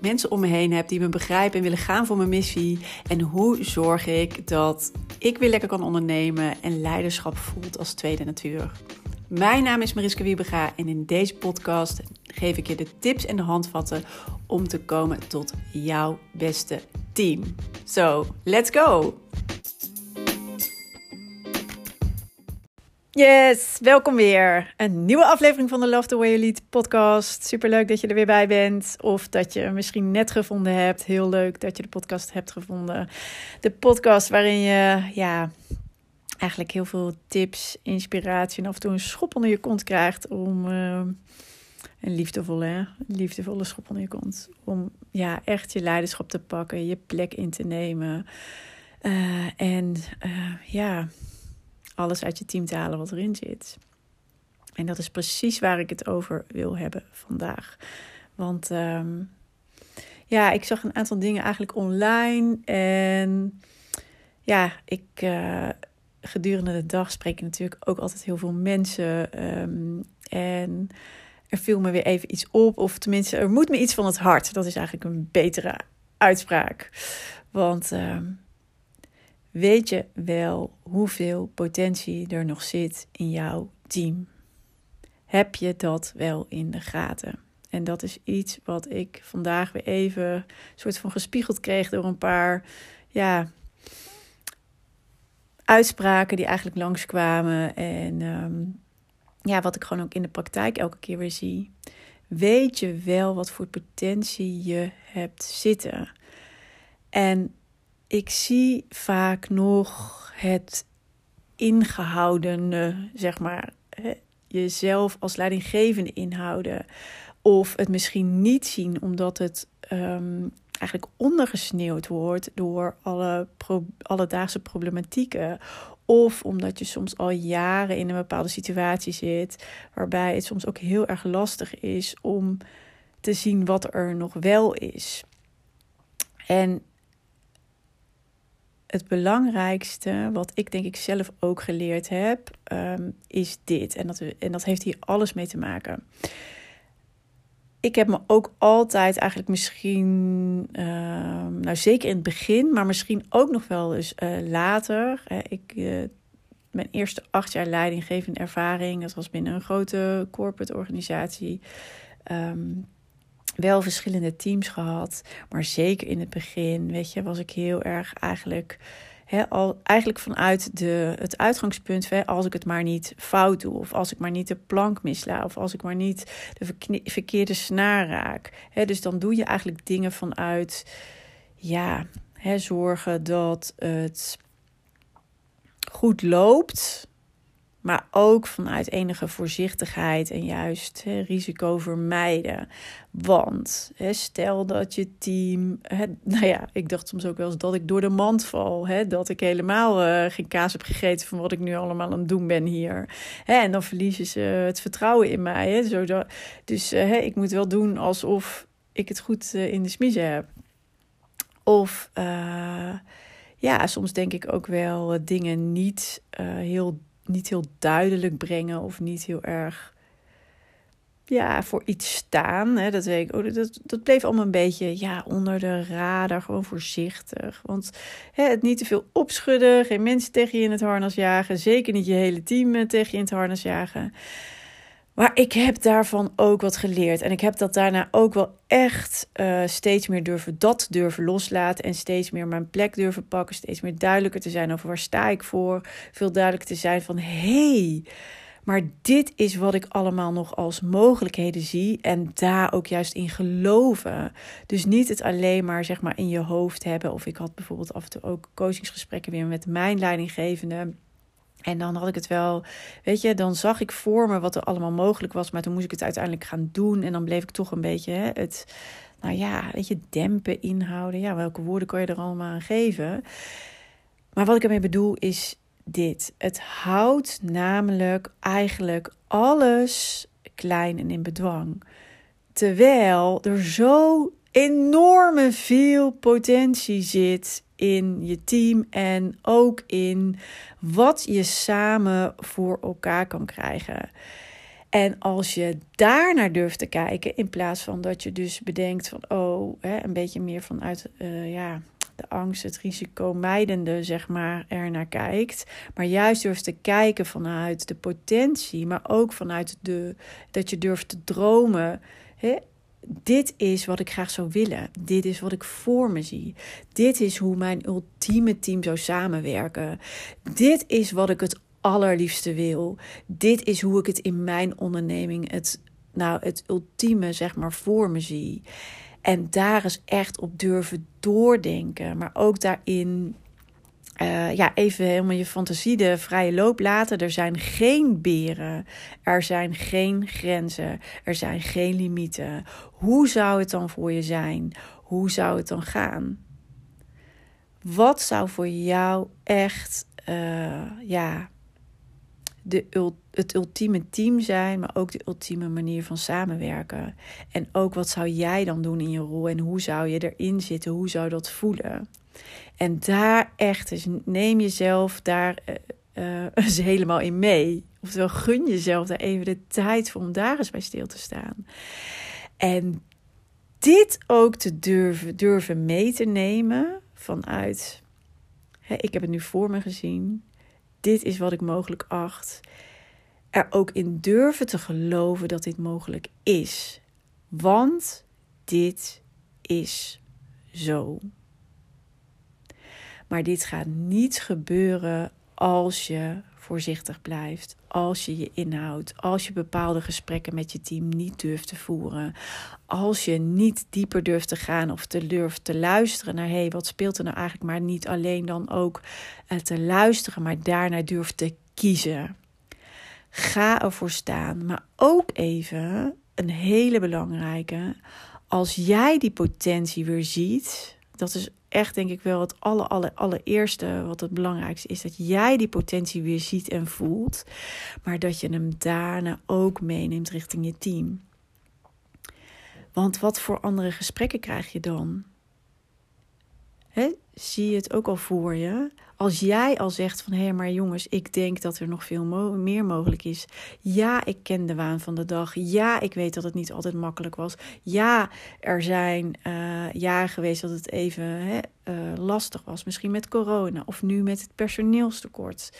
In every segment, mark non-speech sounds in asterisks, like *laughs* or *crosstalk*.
mensen om me heen heb die me begrijpen en willen gaan voor mijn missie? En hoe zorg ik dat ik weer lekker kan ondernemen en leiderschap voelt als tweede natuur? Mijn naam is Mariska Wiebega en in deze podcast geef ik je de tips en de handvatten om te komen tot jouw beste team. So, let's go! Yes, welkom weer. Een nieuwe aflevering van de Love the Way You Lead podcast. Superleuk dat je er weer bij bent. Of dat je misschien net gevonden hebt. Heel leuk dat je de podcast hebt gevonden. De podcast waarin je ja, eigenlijk heel veel tips, inspiratie en af en toe een schop onder je kont krijgt om... Uh, een liefdevolle, liefdevolle schop onder je kont. Om ja, echt je leiderschap te pakken, je plek in te nemen. Uh, en uh, ja, alles uit je team te halen wat erin zit. En dat is precies waar ik het over wil hebben vandaag. Want um, ja, ik zag een aantal dingen eigenlijk online. En ja, ik uh, gedurende de dag spreek ik natuurlijk ook altijd heel veel mensen. Um, en er viel me weer even iets op. Of tenminste, er moet me iets van het hart. Dat is eigenlijk een betere uitspraak. Want um, weet je wel hoeveel potentie er nog zit in jouw team? Heb je dat wel in de gaten? En dat is iets wat ik vandaag weer even soort van gespiegeld kreeg door een paar ja, uitspraken die eigenlijk langskwamen. En um, ja, wat ik gewoon ook in de praktijk elke keer weer zie. Weet je wel wat voor potentie je hebt zitten? En ik zie vaak nog het ingehoudene, zeg maar, jezelf als leidinggevende inhouden. Of het misschien niet zien omdat het um, eigenlijk ondergesneeuwd wordt door alle alledaagse problematieken. Of omdat je soms al jaren in een bepaalde situatie zit, waarbij het soms ook heel erg lastig is om te zien wat er nog wel is. En het belangrijkste, wat ik denk ik zelf ook geleerd heb, um, is dit. En dat, en dat heeft hier alles mee te maken. Ik heb me ook altijd eigenlijk misschien, uh, nou zeker in het begin, maar misschien ook nog wel eens uh, later. Ik, eh, mijn eerste acht jaar leidinggevende ervaring, dat was binnen een grote corporate organisatie. Um, wel verschillende teams gehad. Maar zeker in het begin, weet je, was ik heel erg eigenlijk. al, eigenlijk vanuit de, het uitgangspunt, hè, als ik het maar niet fout doe, of als ik maar niet de plank misla, of als ik maar niet de verkeerde snaar raak. Hè, dus dan doe je eigenlijk dingen vanuit, ja, zorgen dat het goed loopt. Maar ook vanuit enige voorzichtigheid en juist risico vermijden. Want stel dat je team. Nou ja, ik dacht soms ook wel eens dat ik door de mand val. Dat ik helemaal uh, geen kaas heb gegeten van wat ik nu allemaal aan het doen ben hier. En dan verliezen ze het vertrouwen in mij. Zodat, dus hè, ik moet wel doen alsof ik het goed uh, in de smiezen heb. Of ja, soms denk ik ook wel dingen niet heel niet heel duidelijk brengen of niet heel erg ja, voor iets staan. Hè, dat, weet ik, oh, dat, dat bleef allemaal een beetje ja, onder de radar, gewoon voorzichtig. Want hè, het niet te veel opschudden, geen mensen tegen je in het harnas jagen, zeker niet je hele team tegen je in het harnas jagen. Maar ik heb daarvan ook wat geleerd. En ik heb dat daarna ook wel echt uh, steeds meer durven dat durven loslaten. En steeds meer mijn plek durven pakken. Steeds meer duidelijker te zijn over waar sta ik voor. Veel duidelijker te zijn van hey, maar dit is wat ik allemaal nog als mogelijkheden zie. En daar ook juist in geloven. Dus niet het alleen maar zeg maar in je hoofd hebben. Of ik had bijvoorbeeld af en toe ook coachingsgesprekken weer met mijn leidinggevende en dan had ik het wel, weet je, dan zag ik voor me wat er allemaal mogelijk was. Maar toen moest ik het uiteindelijk gaan doen. En dan bleef ik toch een beetje hè, het, nou ja, weet je, dempen, inhouden. Ja, welke woorden kan je er allemaal aan geven? Maar wat ik ermee bedoel is dit. Het houdt namelijk eigenlijk alles klein en in bedwang. Terwijl er zo enorme veel potentie zit in je team en ook in wat je samen voor elkaar kan krijgen. En als je daar naar durft te kijken, in plaats van dat je dus bedenkt van, oh, hè, een beetje meer vanuit uh, ja, de angst, het risico mijdende, zeg maar, er naar kijkt. Maar juist durft te kijken vanuit de potentie, maar ook vanuit de, dat je durft te dromen. Hè? Dit is wat ik graag zou willen. Dit is wat ik voor me zie. Dit is hoe mijn ultieme team zou samenwerken. Dit is wat ik het allerliefste wil. Dit is hoe ik het in mijn onderneming het, nou, het ultieme zeg maar voor me zie. En daar is echt op durven doordenken. Maar ook daarin uh, ja, even helemaal je fantasie de vrije loop laten. Er zijn geen beren. Er zijn geen grenzen. Er zijn geen limieten. Hoe zou het dan voor je zijn? Hoe zou het dan gaan? Wat zou voor jou echt uh, ja, de, het ultieme team zijn, maar ook de ultieme manier van samenwerken. En ook wat zou jij dan doen in je rol en hoe zou je erin zitten? Hoe zou dat voelen? En daar echt eens neem jezelf daar uh, *laughs* eens helemaal in mee. Oftewel gun jezelf daar even de tijd voor om daar eens bij stil te staan. En dit ook te durven, durven mee te nemen vanuit. Hè, ik heb het nu voor me gezien dit is wat ik mogelijk acht. Er ook in durven te geloven dat dit mogelijk is. Want dit is zo. Maar dit gaat niet gebeuren als je voorzichtig blijft, als je je inhoudt, als je bepaalde gesprekken met je team niet durft te voeren, als je niet dieper durft te gaan of te durft te luisteren naar hé, hey, wat speelt er nou eigenlijk, maar niet alleen dan ook uh, te luisteren, maar daarna durft te kiezen. Ga ervoor staan, maar ook even een hele belangrijke, als jij die potentie weer ziet, dat is echt denk ik wel het aller, aller, allereerste wat het belangrijkste is. Dat jij die potentie weer ziet en voelt. Maar dat je hem daarna ook meeneemt richting je team. Want wat voor andere gesprekken krijg je dan? zie je het ook al voor je? Als jij al zegt van hé, hey, maar jongens, ik denk dat er nog veel meer mogelijk is. Ja, ik ken de waan van de dag. Ja, ik weet dat het niet altijd makkelijk was. Ja, er zijn uh, jaren geweest dat het even hè, uh, lastig was. Misschien met corona of nu met het personeelstekort.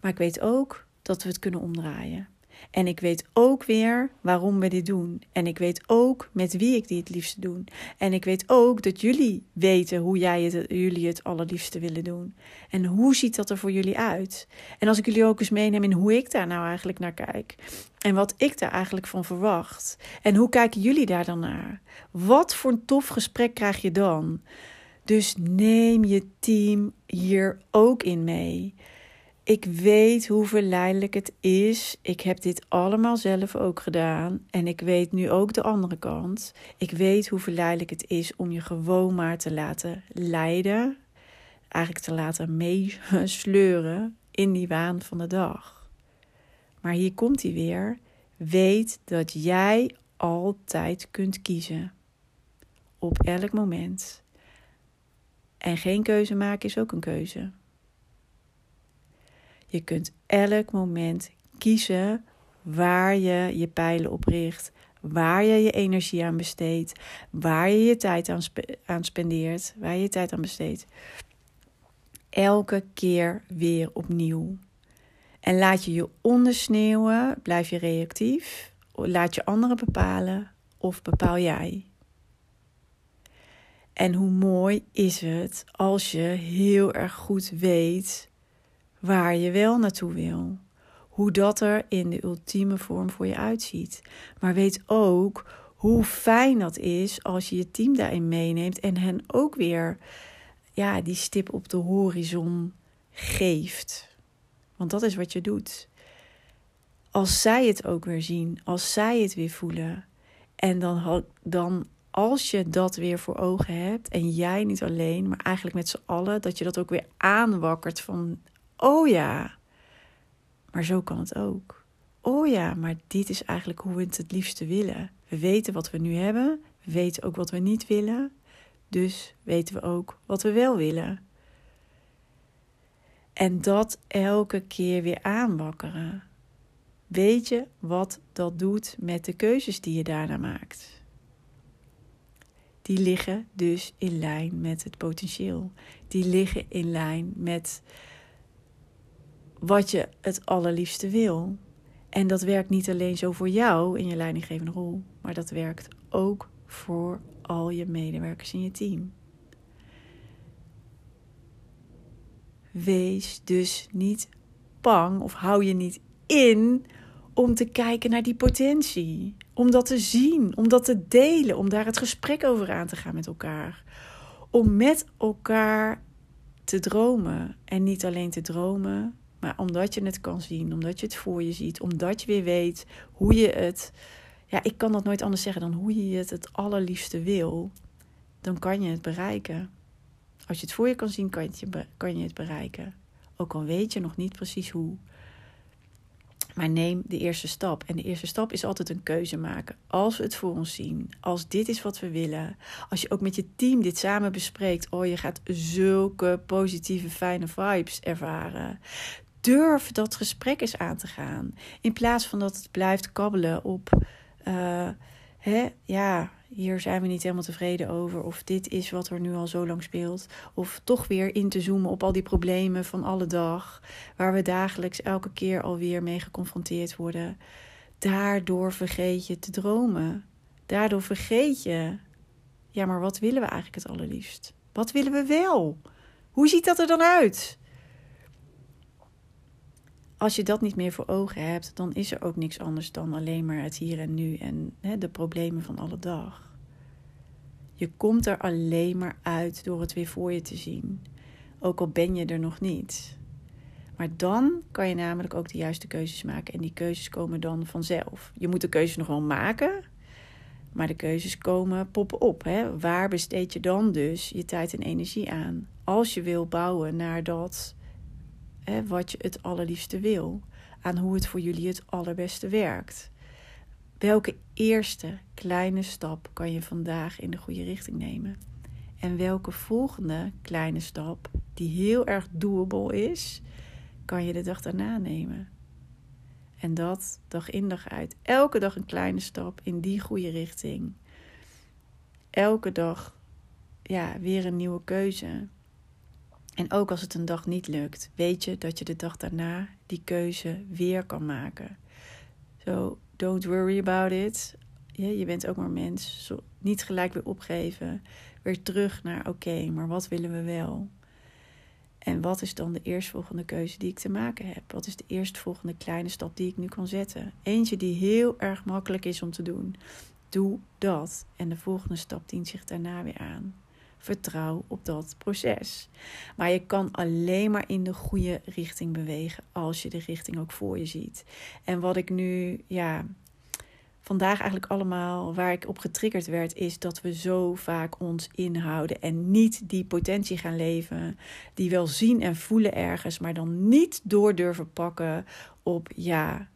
Maar ik weet ook dat we het kunnen omdraaien. En ik weet ook weer waarom we dit doen. En ik weet ook met wie ik dit het liefste doe. En ik weet ook dat jullie weten hoe jij het, jullie het allerliefste willen doen. En hoe ziet dat er voor jullie uit? En als ik jullie ook eens meeneem in hoe ik daar nou eigenlijk naar kijk. En wat ik daar eigenlijk van verwacht. En hoe kijken jullie daar dan naar? Wat voor een tof gesprek krijg je dan? Dus neem je team hier ook in mee. Ik weet hoe verleidelijk het is. Ik heb dit allemaal zelf ook gedaan. En ik weet nu ook de andere kant. Ik weet hoe verleidelijk het is om je gewoon maar te laten leiden. Eigenlijk te laten meesleuren in die waan van de dag. Maar hier komt hij weer. Weet dat jij altijd kunt kiezen. Op elk moment. En geen keuze maken is ook een keuze. Je kunt elk moment kiezen waar je je pijlen op richt, waar je je energie aan besteedt, waar je je tijd aan, spendeert, waar je je tijd aan besteedt. Elke keer weer opnieuw. En laat je je ondersneeuwen, blijf je reactief, laat je anderen bepalen of bepaal jij. En hoe mooi is het als je heel erg goed weet waar je wel naartoe wil. Hoe dat er in de ultieme vorm voor je uitziet. Maar weet ook hoe fijn dat is als je je team daarin meeneemt en hen ook weer ja, die stip op de horizon geeft. Want dat is wat je doet. Als zij het ook weer zien, als zij het weer voelen. En dan, dan als je dat weer voor ogen hebt, en jij niet alleen, maar eigenlijk met z'n allen, dat je dat ook weer aanwakkert van Oh ja, maar zo kan het ook. Oh ja, maar dit is eigenlijk hoe we het het liefste willen. We weten wat we nu hebben, we weten ook wat we niet willen, dus weten we ook wat we wel willen. En dat elke keer weer aanwakkeren. Weet je wat dat doet met de keuzes die je daarna maakt? Die liggen dus in lijn met het potentieel. Die liggen in lijn met wat je het allerliefste wil. En dat werkt niet alleen zo voor jou in je leidinggevende rol, maar dat werkt ook voor al je medewerkers in je team. Wees dus niet bang of hou je niet in om te kijken naar die potentie. Om dat te zien, om dat te delen, om daar het gesprek over aan te gaan met elkaar. Om met elkaar te dromen. En niet alleen te dromen, maar omdat je het kan zien, omdat je het voor je ziet, omdat je weer weet hoe je het. Ja, ik kan dat nooit anders zeggen dan hoe je het het allerliefste wil. Dan kan je het bereiken. Als je het voor je kan zien, kan je het, bereiken. Ook al weet je nog niet precies hoe. Maar neem de eerste stap. En de eerste stap is altijd een keuze maken. Als we het voor ons zien, als dit is wat we willen, als je ook met je team dit samen bespreekt, oh je gaat zulke positieve, fijne vibes ervaren. Durf dat gesprek eens aan te gaan. In plaats van dat het blijft kabbelen op, uh, hè, ja, hier zijn we niet helemaal tevreden over. Of dit is wat er nu al zo lang speelt. Of toch weer in te zoomen op al die problemen van alle dag. Waar we dagelijks elke keer alweer mee geconfronteerd worden. Daardoor vergeet je te dromen. Daardoor vergeet je. Ja, maar wat willen we eigenlijk het allerliefst? Wat willen we wel? Hoe ziet dat er dan uit? Als je dat niet meer voor ogen hebt, dan is er ook niks anders dan alleen maar het hier en nu en hè, de problemen van alle dag. Je komt er alleen maar uit door het weer voor je te zien, ook al ben je er nog niet. Maar dan kan je namelijk ook de juiste keuzes maken en die keuzes komen dan vanzelf. Je moet de keuzes nog wel maken, maar de keuzes komen poppen op. Hè? Waar besteed je dan dus je tijd en energie aan? Als je wil bouwen naar dat wat je het allerliefste wil, aan hoe het voor jullie het allerbeste werkt. Welke eerste kleine stap kan je vandaag in de goede richting nemen? En welke volgende kleine stap, die heel erg doable is, kan je de dag daarna nemen? En dat dag in dag uit. Elke dag een kleine stap in die goede richting. Elke dag ja, weer een nieuwe keuze. En ook als het een dag niet lukt, weet je dat je de dag daarna die keuze weer kan maken. So don't worry about it. je bent ook maar mens. niet gelijk weer opgeven. Weer terug naar oké, maar wat willen we wel? En wat is dan de eerstvolgende keuze die ik te maken heb? Wat is de eerstvolgende kleine stap die ik nu kan zetten? Eentje die heel erg makkelijk is om te doen. Doe dat. En de volgende stap dient zich daarna weer aan. Vertrouw op dat proces. Maar je kan alleen maar in de goede richting bewegen als je de richting ook voor je ziet. En wat ik nu, ja, vandaag eigenlijk allemaal waar ik op getriggerd werd, is dat we zo vaak ons inhouden en niet die potentie gaan leven, die wel zien en voelen ergens, maar dan niet door durven pakken op ja.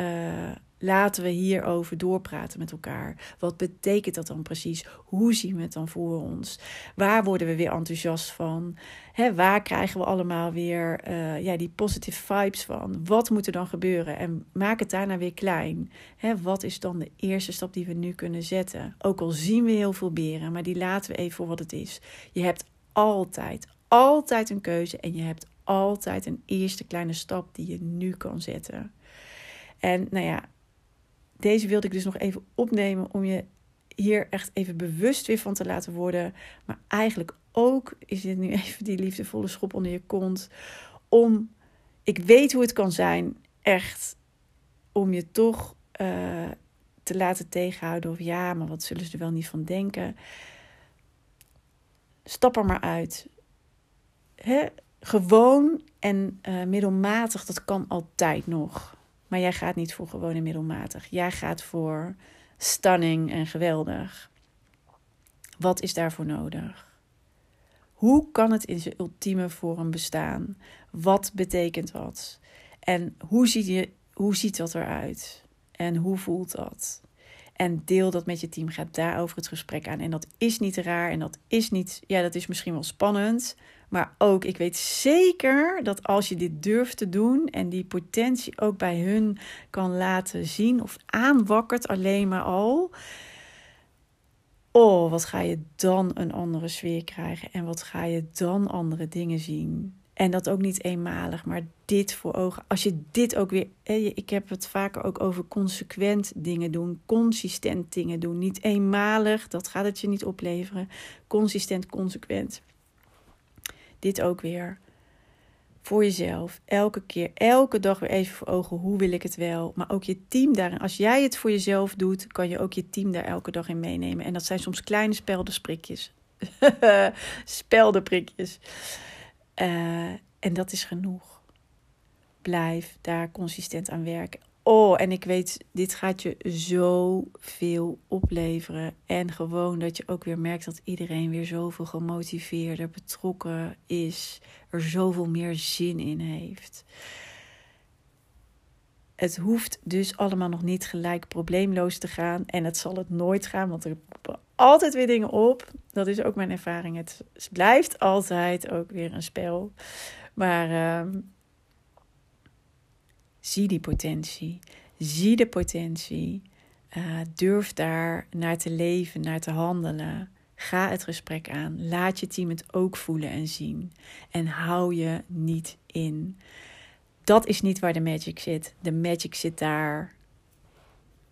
Uh, Laten we hierover doorpraten met elkaar. Wat betekent dat dan precies? Hoe zien we het dan voor ons? Waar worden we weer enthousiast van? Waar krijgen we allemaal weer uh, ja, die positive vibes van? Wat moet er dan gebeuren? En maak het daarna weer klein. Wat is dan de eerste stap die we nu kunnen zetten? Ook al zien we heel veel beren, maar die laten we even voor wat het is. Je hebt altijd, altijd een keuze en je hebt altijd een eerste kleine stap die je nu kan zetten. En nou ja, deze wilde ik dus nog even opnemen om je hier echt even bewust weer van te laten worden. Maar eigenlijk ook is dit nu *laughs* even die liefdevolle schop onder je kont. Om, ik weet hoe het kan zijn, echt, om je toch uh, te laten tegenhouden. Of ja, maar wat zullen ze er wel niet van denken? Stap er maar uit. He, gewoon en uh, middelmatig, dat kan altijd nog. Maar jij gaat niet voor gewoon en middelmatig. Jij gaat voor stunning en geweldig. Wat is daarvoor nodig? Hoe kan het in zijn ultieme vorm bestaan? Wat betekent dat? En hoe ziet, je, hoe ziet dat eruit? En hoe voelt dat? En deel dat met je team. Ga daarover het gesprek aan. En dat is niet raar. En dat is niet. Ja, dat is misschien wel spannend. Maar ook, ik weet zeker dat als je dit durft te doen. En die potentie ook bij hun kan laten zien. Of aanwakkert alleen maar al. Oh, wat ga je dan een andere sfeer krijgen. En wat ga je dan andere dingen zien. En dat ook niet eenmalig, maar dit voor ogen. Als je dit ook weer. Ik heb het vaker ook over consequent dingen doen. Consistent dingen doen. Niet eenmalig, dat gaat het je niet opleveren. Consistent, consequent. Dit ook weer. Voor jezelf. Elke keer, elke dag weer even voor ogen. Hoe wil ik het wel? Maar ook je team daarin. Als jij het voor jezelf doet, kan je ook je team daar elke dag in meenemen. En dat zijn soms kleine speldenprikjes. *laughs* speldenprikjes. Uh, en dat is genoeg. Blijf daar consistent aan werken. Oh, en ik weet, dit gaat je zoveel opleveren. En gewoon dat je ook weer merkt dat iedereen weer zoveel gemotiveerder, betrokken is. Er zoveel meer zin in heeft. Het hoeft dus allemaal nog niet gelijk probleemloos te gaan. En het zal het nooit gaan, want er poppen altijd weer dingen op. Dat is ook mijn ervaring. Het blijft altijd ook weer een spel. Maar uh, zie die potentie. Zie de potentie. Uh, durf daar naar te leven, naar te handelen. Ga het gesprek aan. Laat je team het ook voelen en zien. En hou je niet in. Dat is niet waar de magic zit. De magic zit daar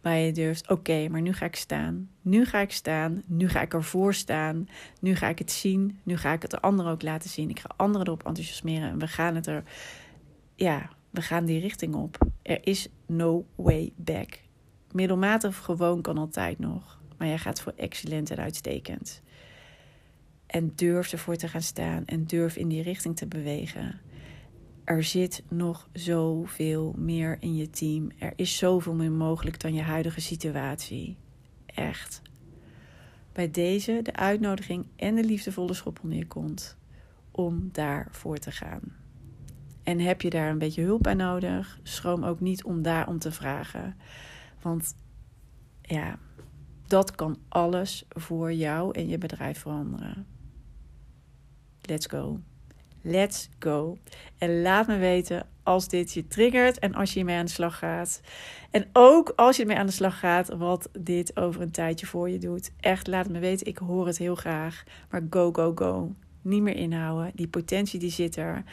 waar je durft, oké, maar nu ga ik staan. Nu ga ik staan. Nu ga ik ervoor staan. Nu ga ik het zien. Nu ga ik het de anderen ook laten zien. Ik ga anderen erop enthousiasmeren. En we gaan het er, ja, we gaan die richting op. Er is no way back. Middelmatig gewoon kan altijd nog. Maar jij gaat voor excellent en uitstekend. En durf ervoor te gaan staan en durf in die richting te bewegen er zit nog zoveel meer in je team. Er is zoveel meer mogelijk dan je huidige situatie. Echt. Bij deze de uitnodiging en de liefdevolle schop onder je kont om daarvoor te gaan. En heb je daar een beetje hulp bij nodig? Schroom ook niet om daar om te vragen. Want ja, dat kan alles voor jou en je bedrijf veranderen. Let's go. Let's go. En laat me weten als dit je triggert en als je hiermee aan de slag gaat. En ook als je ermee aan de slag gaat, wat dit over een tijdje voor je doet. Echt, laat me weten. Ik hoor het heel graag. Maar go, go, go. Niet meer inhouden. Die potentie die zit er.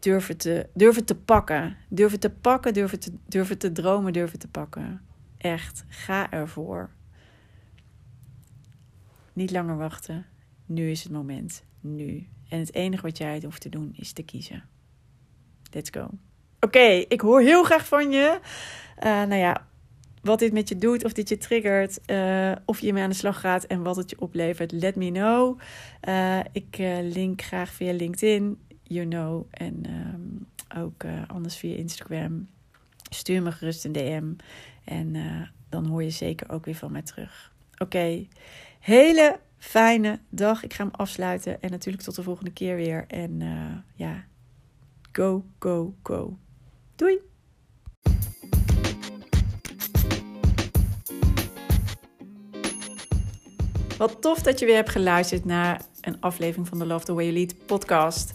Durf het te, durf het te pakken. Durf het te pakken, durf het te, durf het te dromen, durf het te pakken. Echt, ga ervoor. Niet langer wachten. Nu is het moment. Nu. En het enige wat jij hoeft te doen is te kiezen. Let's go. Oké, ik hoor heel graag van je. Uh, nou ja, wat dit met je doet, of dit je triggert, uh, of je mee aan de slag gaat en wat het je oplevert, let me know. Uh, ik link graag via LinkedIn, you en um, ook anders via Instagram. Stuur me gerust een DM en dan hoor je zeker ook weer van mij terug. Oké, hele fijne dag. Ik ga hem afsluiten. En natuurlijk tot de volgende keer weer. En uh, ja, go, go, go. Doei! Wat tof dat je weer hebt geluisterd naar een aflevering van de Love the Way You Lead podcast.